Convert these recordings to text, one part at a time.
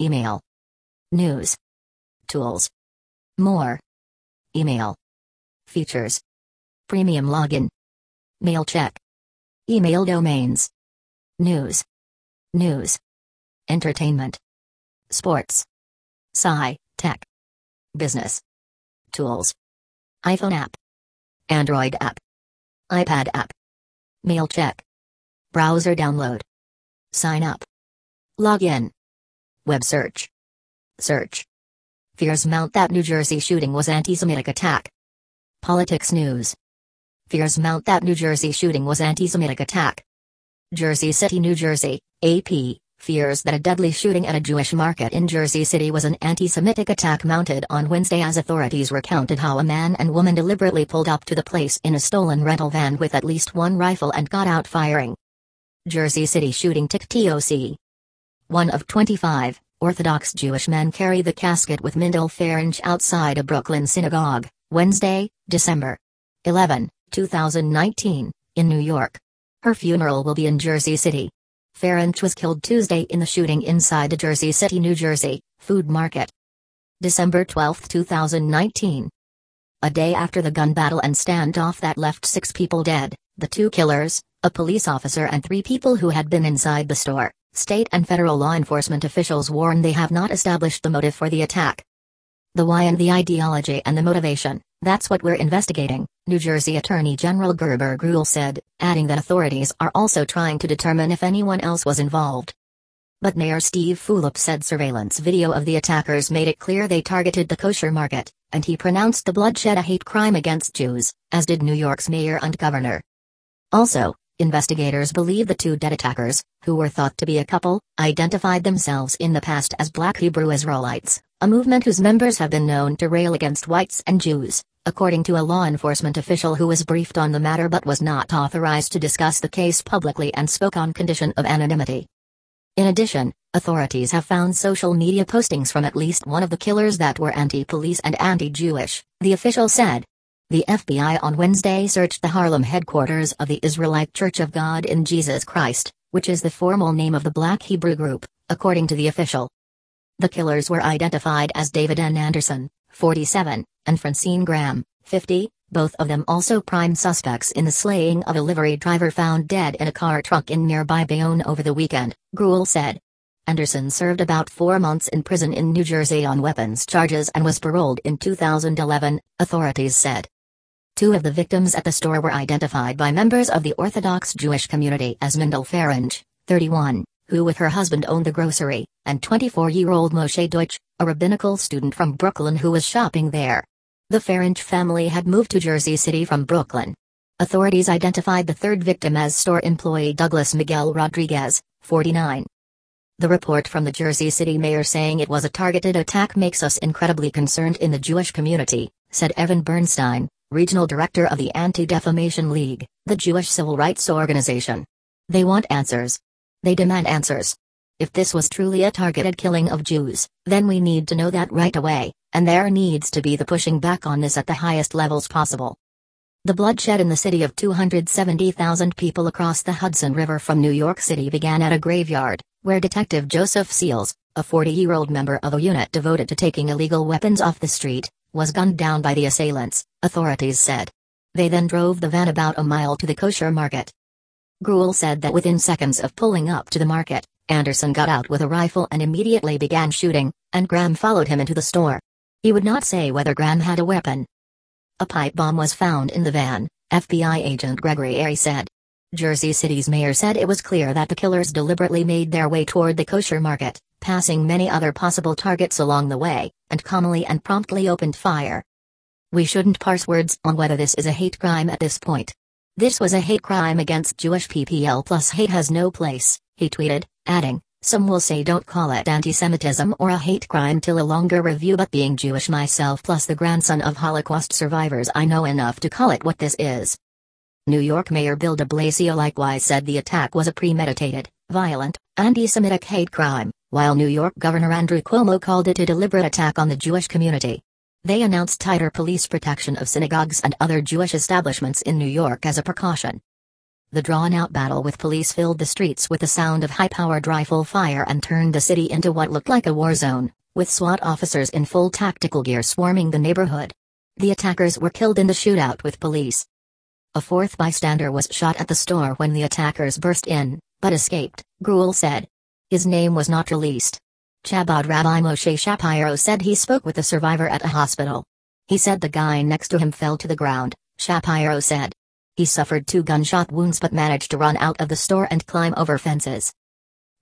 Email. News. Tools. More. Email. Features. Premium login. Mail check. Email domains. News. News. Entertainment. Sports. Sci, tech. Business. Tools. iPhone app. Android app. iPad app. Mail check. Browser download. Sign up. Login. Web search. Search. Fears mount that New Jersey shooting was anti-Semitic attack. Politics news. Fears mount that New Jersey shooting was anti-Semitic attack. Jersey City, New Jersey, AP, fears that a deadly shooting at a Jewish market in Jersey City was an anti-Semitic attack mounted on Wednesday as authorities recounted how a man and woman deliberately pulled up to the place in a stolen rental van with at least one rifle and got out firing. Jersey City shooting tick TOC. One of 25 Orthodox Jewish men carry the casket with Mindel Ferencz outside a Brooklyn synagogue, Wednesday, December 11, 2019, in New York. Her funeral will be in Jersey City. Ferencz was killed Tuesday in the shooting inside a Jersey City, New Jersey, food market. December 12, 2019. A day after the gun battle and standoff that left six people dead, the two killers, a police officer and three people who had been inside the store, state and federal law enforcement officials warn they have not established the motive for the attack. The why and the ideology and the motivation, that's what we're investigating, New Jersey Attorney General Gurbir Grewal said, adding that authorities are also trying to determine if anyone else was involved. But Mayor Steve Fulop said surveillance video of the attackers made it clear they targeted the kosher market, and he pronounced the bloodshed a hate crime against Jews, as did New York's mayor and governor. Also, investigators believe the two dead attackers, who were thought to be a couple, identified themselves in the past as Black Hebrew Israelites, a movement whose members have been known to rail against whites and Jews, according to a law enforcement official who was briefed on the matter but was not authorized to discuss the case publicly and spoke on condition of anonymity. In addition, authorities have found social media postings from at least one of the killers that were anti-police and anti-Jewish, the official said. The FBI on Wednesday searched the Harlem headquarters of the Israelite Church of God in Jesus Christ, which is the formal name of the Black Hebrew group, according to the official. The killers were identified as David N. Anderson, 47, and Francine Graham, 50, both of them also prime suspects in the slaying of a livery driver found dead in a car truck in nearby Bayonne over the weekend, Grewal said. Anderson served about four months in prison in New Jersey on weapons charges and was paroled in 2011, authorities said. Two of the victims at the store were identified by members of the Orthodox Jewish community as Mindel Ferencz, 31, who with her husband owned the grocery, and 24-year-old Moshe Deutsch, a rabbinical student from Brooklyn who was shopping there. The Ferencz family had moved to Jersey City from Brooklyn. Authorities identified the third victim as store employee Douglas Miguel Rodriguez, 49. The report from the Jersey City mayor saying it was a targeted attack makes us incredibly concerned in the Jewish community, said Evan Bernstein, regional director of the Anti-Defamation League, the Jewish civil rights organization. They want answers. They demand answers. If this was truly a targeted killing of Jews, then we need to know that right away, and there needs to be the pushing back on this at the highest levels possible. The bloodshed in the city of 270,000 people across the Hudson River from New York City began at a graveyard, where Detective Joseph Seals, a 40 year old member of a unit devoted to taking illegal weapons off the street, was gunned down by the assailants, authorities said. They then drove the van about a mile to the kosher market. Grewal said that within seconds of pulling up to the market, Anderson got out with a rifle and immediately began shooting, and Graham followed him into the store. He would not say whether Graham had a weapon. A pipe bomb was found in the van, FBI agent Gregory Ehrie said. Jersey City's mayor said it was clear that the killers deliberately made their way toward the kosher market, passing many other possible targets along the way, and calmly and promptly opened fire. We shouldn't parse words on whether this is a hate crime at this point. This was a hate crime against Jewish PPL plus hate has no place, he tweeted, adding, some will say don't call it anti-Semitism or a hate crime till a longer review but being Jewish myself plus the grandson of Holocaust survivors I know enough to call it what this is. New York Mayor Bill de Blasio likewise said the attack was a premeditated, violent, anti-Semitic hate crime, while New York Governor Andrew Cuomo called it a deliberate attack on the Jewish community. They announced tighter police protection of synagogues and other Jewish establishments in New York as a precaution. The drawn out battle with police filled the streets with the sound of high powered rifle fire and turned the city into what looked like a war zone, with SWAT officers in full tactical gear swarming the neighborhood. The attackers were killed in the shootout with police. A fourth bystander was shot at the store when the attackers burst in, but escaped, Grewal said. His name was not released. Chabad Rabbi Moshe Shapiro said he spoke with the survivor at a hospital. He said the guy next to him fell to the ground, Shapiro said. He suffered two gunshot wounds but managed to run out of the store and climb over fences.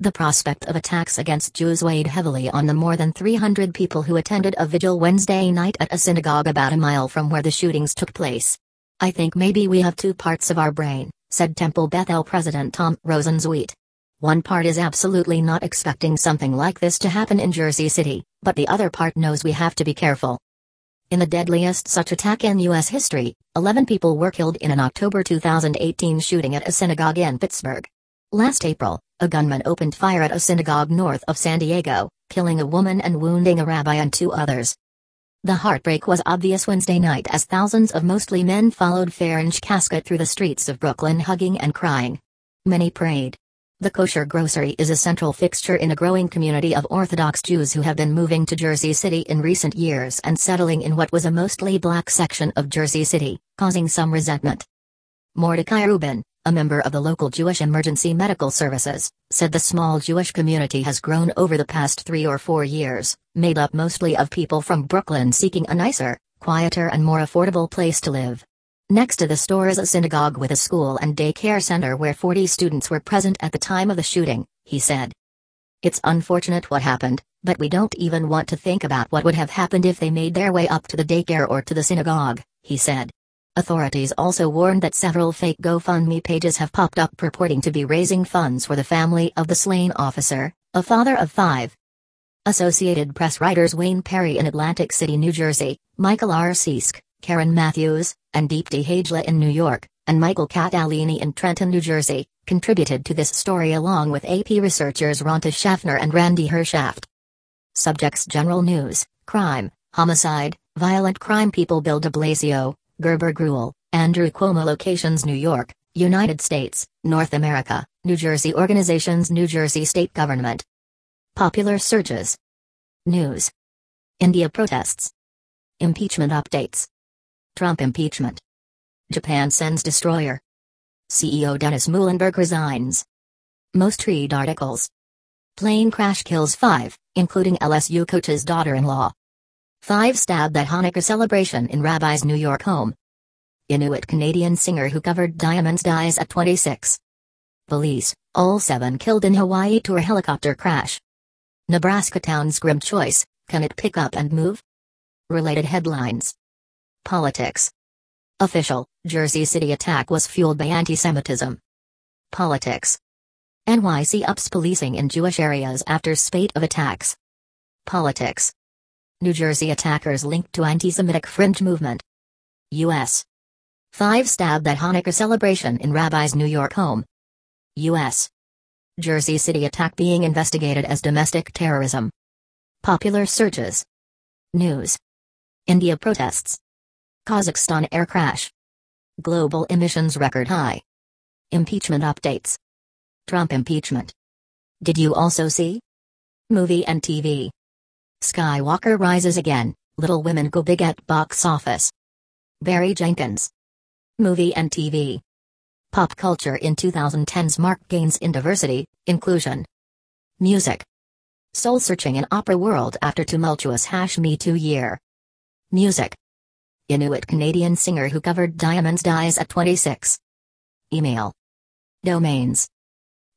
The prospect of attacks against Jews weighed heavily on the more than 300 people who attended a vigil Wednesday night at a synagogue about a mile from where the shootings took place. I think maybe we have two parts of our brain, said Temple Bethel President Tom Rosenzweig. One part is absolutely not expecting something like this to happen in Jersey City, but the other part knows we have to be careful. In the deadliest such attack in U.S. history, 11 people were killed in an October 2018 shooting at a synagogue in Pittsburgh. Last April, a gunman opened fire at a synagogue north of San Diego, killing a woman and wounding a rabbi and two others. The heartbreak was obvious Wednesday night as thousands of mostly men followed Ferencz casket through the streets of Brooklyn hugging and crying. Many prayed. The kosher grocery is a central fixture in a growing community of Orthodox Jews who have been moving to Jersey City in recent years and settling in what was a mostly black section of Jersey City, causing some resentment. Mordecai Rubin, a member of the local Jewish Emergency Medical Services, said the small Jewish community has grown over the past three or four years, made up mostly of people from Brooklyn seeking a nicer, quieter, and more affordable place to live. Next to the store is a synagogue with a school and daycare center where 40 students were present at the time of the shooting, he said. It's unfortunate what happened, but we don't even want to think about what would have happened if they made their way up to the daycare or to the synagogue, he said. Authorities also warned that several fake GoFundMe pages have popped up purporting to be raising funds for the family of the slain officer, a father of five. Associated Press writers Wayne Perry in Atlantic City, New Jersey, Michael R. Sisak, Karen Matthews, and Deepti Hajela in New York, and Michael Catalini in Trenton, New Jersey, contributed to this story along with AP researchers Rhonda Shafner and Randy Herschaft. Subjects General News, Crime, Homicide, Violent Crime People Bill de Blasio, Gurbir Grewal, Andrew Cuomo Locations New York, United States, North America, New Jersey Organizations New Jersey State Government. Popular searches. News. India protests. Impeachment updates. Trump impeachment. Japan sends destroyer. CEO Dennis Muilenburg resigns. Most read articles. Plane crash kills five, including LSU coach's daughter in law. Five stabbed at Hanukkah celebration in Rabbi's New York home. Inuit Canadian singer who covered Diamonds dies at 26. Police, all seven killed in Hawaii tour helicopter crash. Nebraska town's grim choice, can it pick up and move? Related headlines. Politics. Official, Jersey City attack was fueled by anti-Semitism. Politics. NYC ups policing in Jewish areas after spate of attacks. Politics. New Jersey attackers linked to anti-Semitic fringe movement. U.S. Five stabbed at Hanukkah celebration in Rabbi's New York home. U.S. Jersey City attack being investigated as domestic terrorism. Popular searches. News. India protests. Kazakhstan air crash. Global emissions record high. Impeachment updates. Trump impeachment. Did you also see? Movie and TV. Skywalker rises again, Little Women go big at box office. Barry Jenkins. Movie and TV. Pop culture in 2010's mark gains in diversity, inclusion. Music. Soul searching in opera world after tumultuous hash Me Too year. Music. Inuit Canadian singer who covered Diamonds dies at 26. Email. Domains.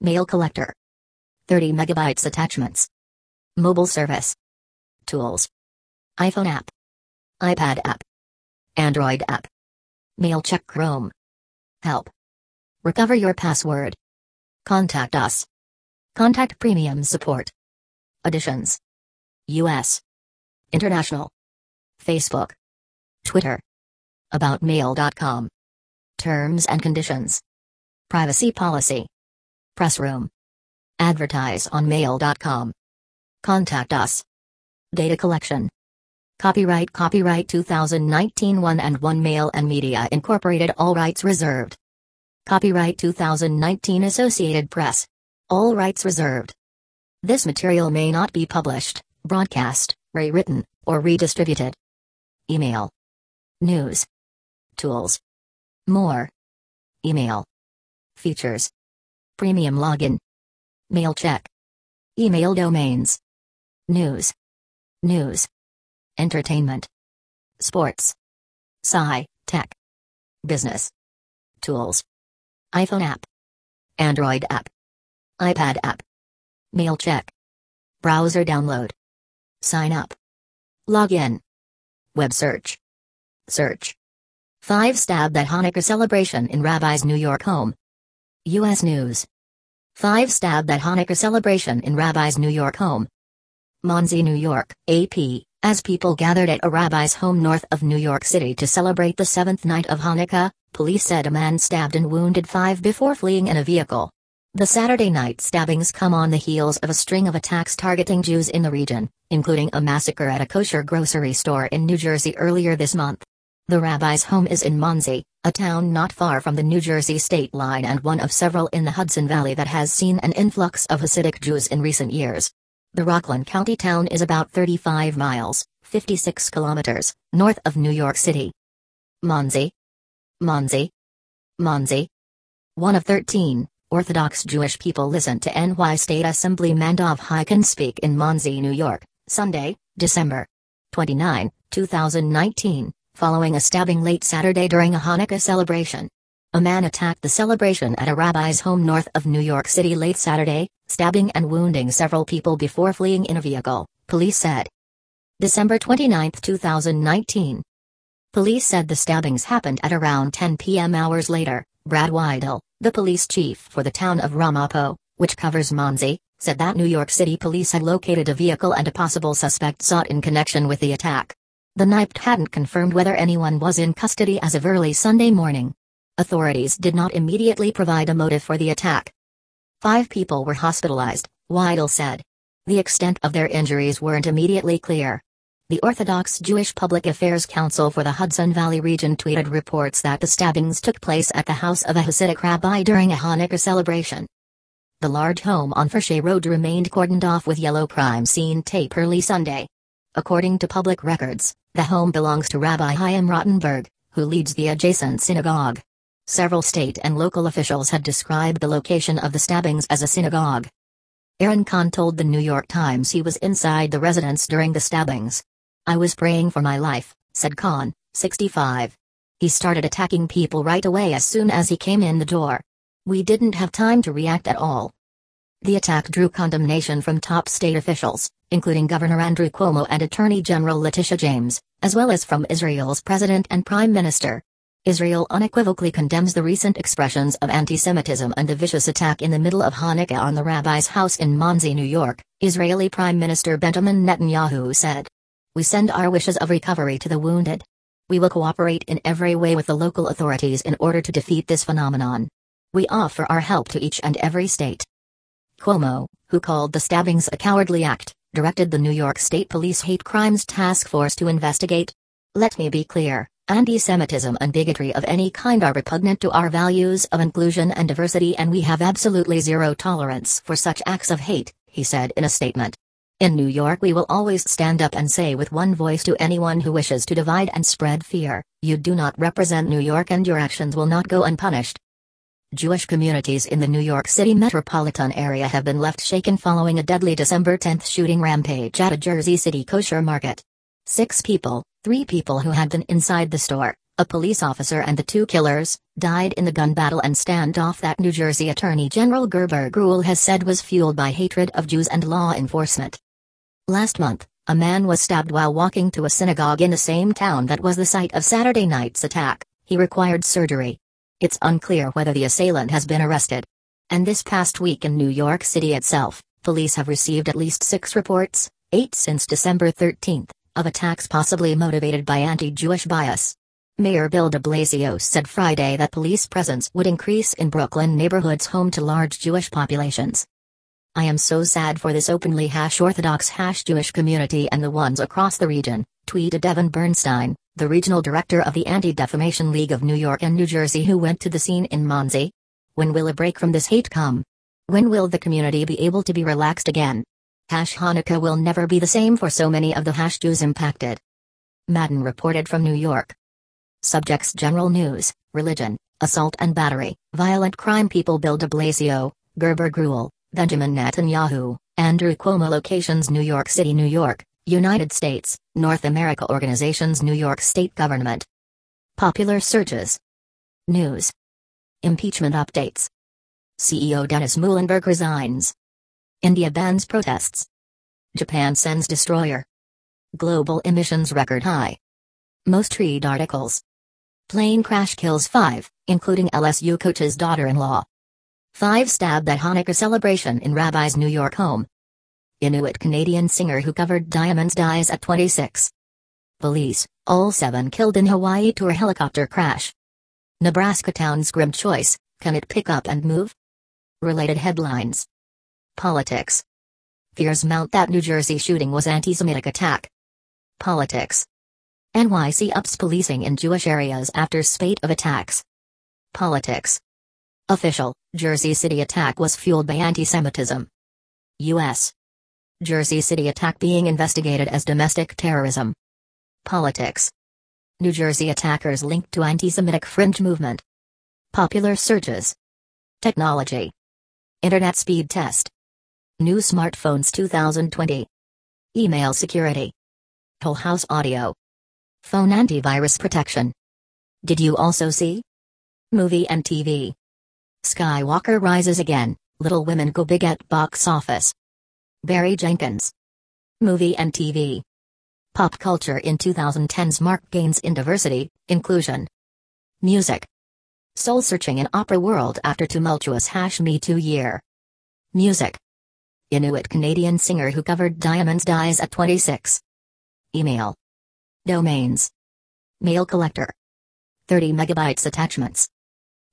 Mail collector. 30 megabytes attachments. Mobile service. Tools. iPhone app. iPad app. Android app. Mail check Chrome. Help. Recover your password. Contact us. Contact Premium Support. Additions. U.S. International. Facebook. Twitter. AboutMail.com. Terms and conditions. Privacy policy. Press room. Advertise on mail.com. Contact us. Data collection. Copyright Copyright 2019 1 and 1 Mail and Media Incorporated All rights reserved. Copyright 2019 Associated Press. All rights reserved. This material may not be published, broadcast, rewritten, or redistributed. Email. News. Tools. More. Email. Features. Premium login. Mail check. Email domains. News. News. Entertainment. Sports. Sci, tech. Business. Tools iPhone app, Android app, iPad app, mail check, browser download, sign up, login, web search, search. 5 Stabbed at Hanukkah celebration in Rabbi's New York home. U.S. News. 5 Stabbed at Hanukkah celebration in Rabbi's New York home. Monsey, New York, AP, as people gathered at a rabbi's home north of New York City to celebrate the seventh night of Hanukkah, police said a man stabbed and wounded five before fleeing in a vehicle. The Saturday night stabbings come on the heels of a string of attacks targeting Jews in the region, including a massacre at a kosher grocery store in New Jersey earlier this month. The rabbi's home is in Monsey, a town not far from the New Jersey state line and one of several in the Hudson Valley that has seen an influx of Hasidic Jews in recent years. The Rockland County town is about 35 miles, 56 kilometers, north of New York City. Monsey, Monsey. Monsey. One of 13, Orthodox Jewish people listened to NY State Assemblyman Dov Hikind speak in Monsey, New York, Sunday, December 29, 2019, following a stabbing late Saturday during a Hanukkah celebration. A man attacked the celebration at a rabbi's home north of New York City late Saturday, stabbing and wounding several people before fleeing in a vehicle, police said. December 29, 2019. Police said the stabbings happened at around 10 p.m. hours later. Brad Weidel, the police chief for the town of Ramapo, which covers Monsey, said that New York City police had located a vehicle and a possible suspect sought in connection with the attack. The NYPD hadn't confirmed whether anyone was in custody as of early Sunday morning. Authorities did not immediately provide a motive for the attack. Five people were hospitalized, Weidel said. The extent of their injuries weren't immediately clear. The Orthodox Jewish Public Affairs Council for the Hudson Valley region tweeted reports that the stabbings took place at the house of a Hasidic rabbi during a Hanukkah celebration. The large home on Forshay Road remained cordoned off with yellow crime scene tape early Sunday. According to public records, the home belongs to Rabbi Chaim Rottenberg, who leads the adjacent synagogue. Several state and local officials had described the location of the stabbings as a synagogue. Aaron Kahn told the New York Times he was inside the residence during the stabbings. I was praying for my life, said Kahn, 65. He started attacking people right away as soon as he came in the door. We didn't have time to react at all. The attack drew condemnation from top state officials, including Governor Andrew Cuomo and Attorney General Letitia James, as well as from Israel's president and prime minister. Israel unequivocally condemns the recent expressions of anti Semitism and the vicious attack in the middle of Hanukkah on the rabbi's house in Monsey, New York, Israeli Prime Minister Benjamin Netanyahu said. We send our wishes of recovery to the wounded. We will cooperate in every way with the local authorities in order to defeat this phenomenon. We offer our help to each and every state. Cuomo, who called the stabbings a cowardly act, directed the New York State Police Hate Crimes Task Force to investigate. Let me be clear anti Semitism and bigotry of any kind are repugnant to our values of inclusion and diversity, and we have absolutely zero tolerance for such acts of hate, he said in a statement. In New York, we will always stand up and say with one voice to anyone who wishes to divide and spread fear you do not represent New York and your actions will not go unpunished. Jewish communities in the New York City metropolitan area have been left shaken following a deadly December 10 shooting rampage at a Jersey City kosher market. Six people, three people who had been inside the store, a police officer and the two killers, died in the gun battle and standoff that New Jersey Attorney General Gurbir Grewal has said was fueled by hatred of Jews and law enforcement. Last month, a man was stabbed while walking to a synagogue in the same town that was the site of Saturday night's attack. He required surgery. It's unclear whether the assailant has been arrested. And this past week in New York City itself, police have received at least six reports, eight since December 13, of attacks possibly motivated by anti Jewish bias. Mayor Bill de Blasio said Friday that police presence would increase in Brooklyn neighborhoods home to large Jewish populations. I am so sad for this openly hash Orthodox hash Jewish community and the ones across the region, tweeted Devin Bernstein, the regional director of the Anti Defamation League of New York and New Jersey, who went to the scene in Monsey. When will a break from this hate come? When will the community be able to be relaxed again? Hash Hanukkah will never be the same for so many of the hash Jews impacted. Madden reported from New York. Subjects General News, Religion, Assault and Battery, Violent Crime People Bill de Blasio, Gurbir Grewal, Benjamin Netanyahu, Andrew Cuomo Locations New York City New York, United States, North America Organizations New York State Government. Popular searches. News. Impeachment updates. CEO Dennis Muilenburg resigns. India bans protests. Japan sends destroyer. Global emissions record high. Most read articles. Plane crash kills five, including LSU coach's daughter-in-law. Five stabbed at Hanukkah celebration in Rabbi's New York home. Inuit Canadian singer who covered Diamonds dies at 26. Police, all seven killed in Hawaii tour helicopter crash. Nebraska town's grim choice, can it pick up and move? Related headlines. Politics. Fears mount that New Jersey shooting was anti-Semitic attack. Politics. NYC ups policing in Jewish areas after spate of attacks. Politics. Official, Jersey City attack was fueled by anti-Semitism. U.S. Jersey City attack being investigated as domestic terrorism. Politics. New Jersey attackers linked to anti-Semitic fringe movement. Popular searches. Technology. Internet speed test. New smartphones 2020. Email security. Whole house audio. Phone antivirus protection. Did you also see? Movie and TV. Skywalker rises again, Little Women go big at box office. Barry Jenkins. Movie and TV. Pop culture in 2010's mark gains in diversity, inclusion. Music. Soul searching in opera world after tumultuous hash Me Too year. Music. Inuit Canadian singer who covered Diamonds dies at 26. Email. Domains. Mail collector. 30 megabytes attachments.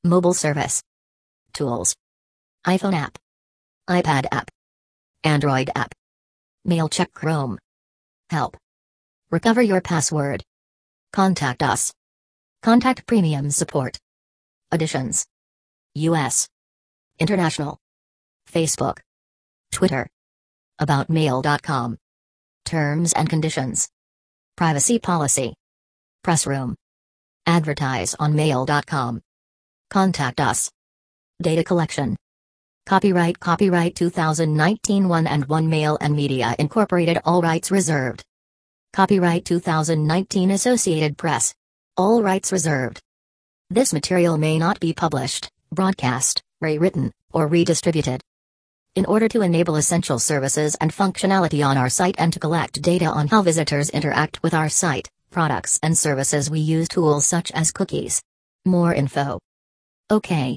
Mobile service. Tools. iPhone app. iPad app. Android app. Mail check Chrome. Help. Recover your password. Contact us. Contact premium support. Additions. US. International. Facebook. Twitter. AboutMail.com. Terms and conditions. Privacy policy. Press room. Advertise on mail.com. Contact us. Data collection. Copyright Copyright 2019 1 and 1 Mail and Media Incorporated All rights reserved. Copyright 2019 Associated Press. All rights reserved. This material may not be published, broadcast, rewritten, or redistributed. In order to enable essential services and functionality on our site and to collect data on how visitors interact with our site, products and services we use tools such as cookies. More info. Okay.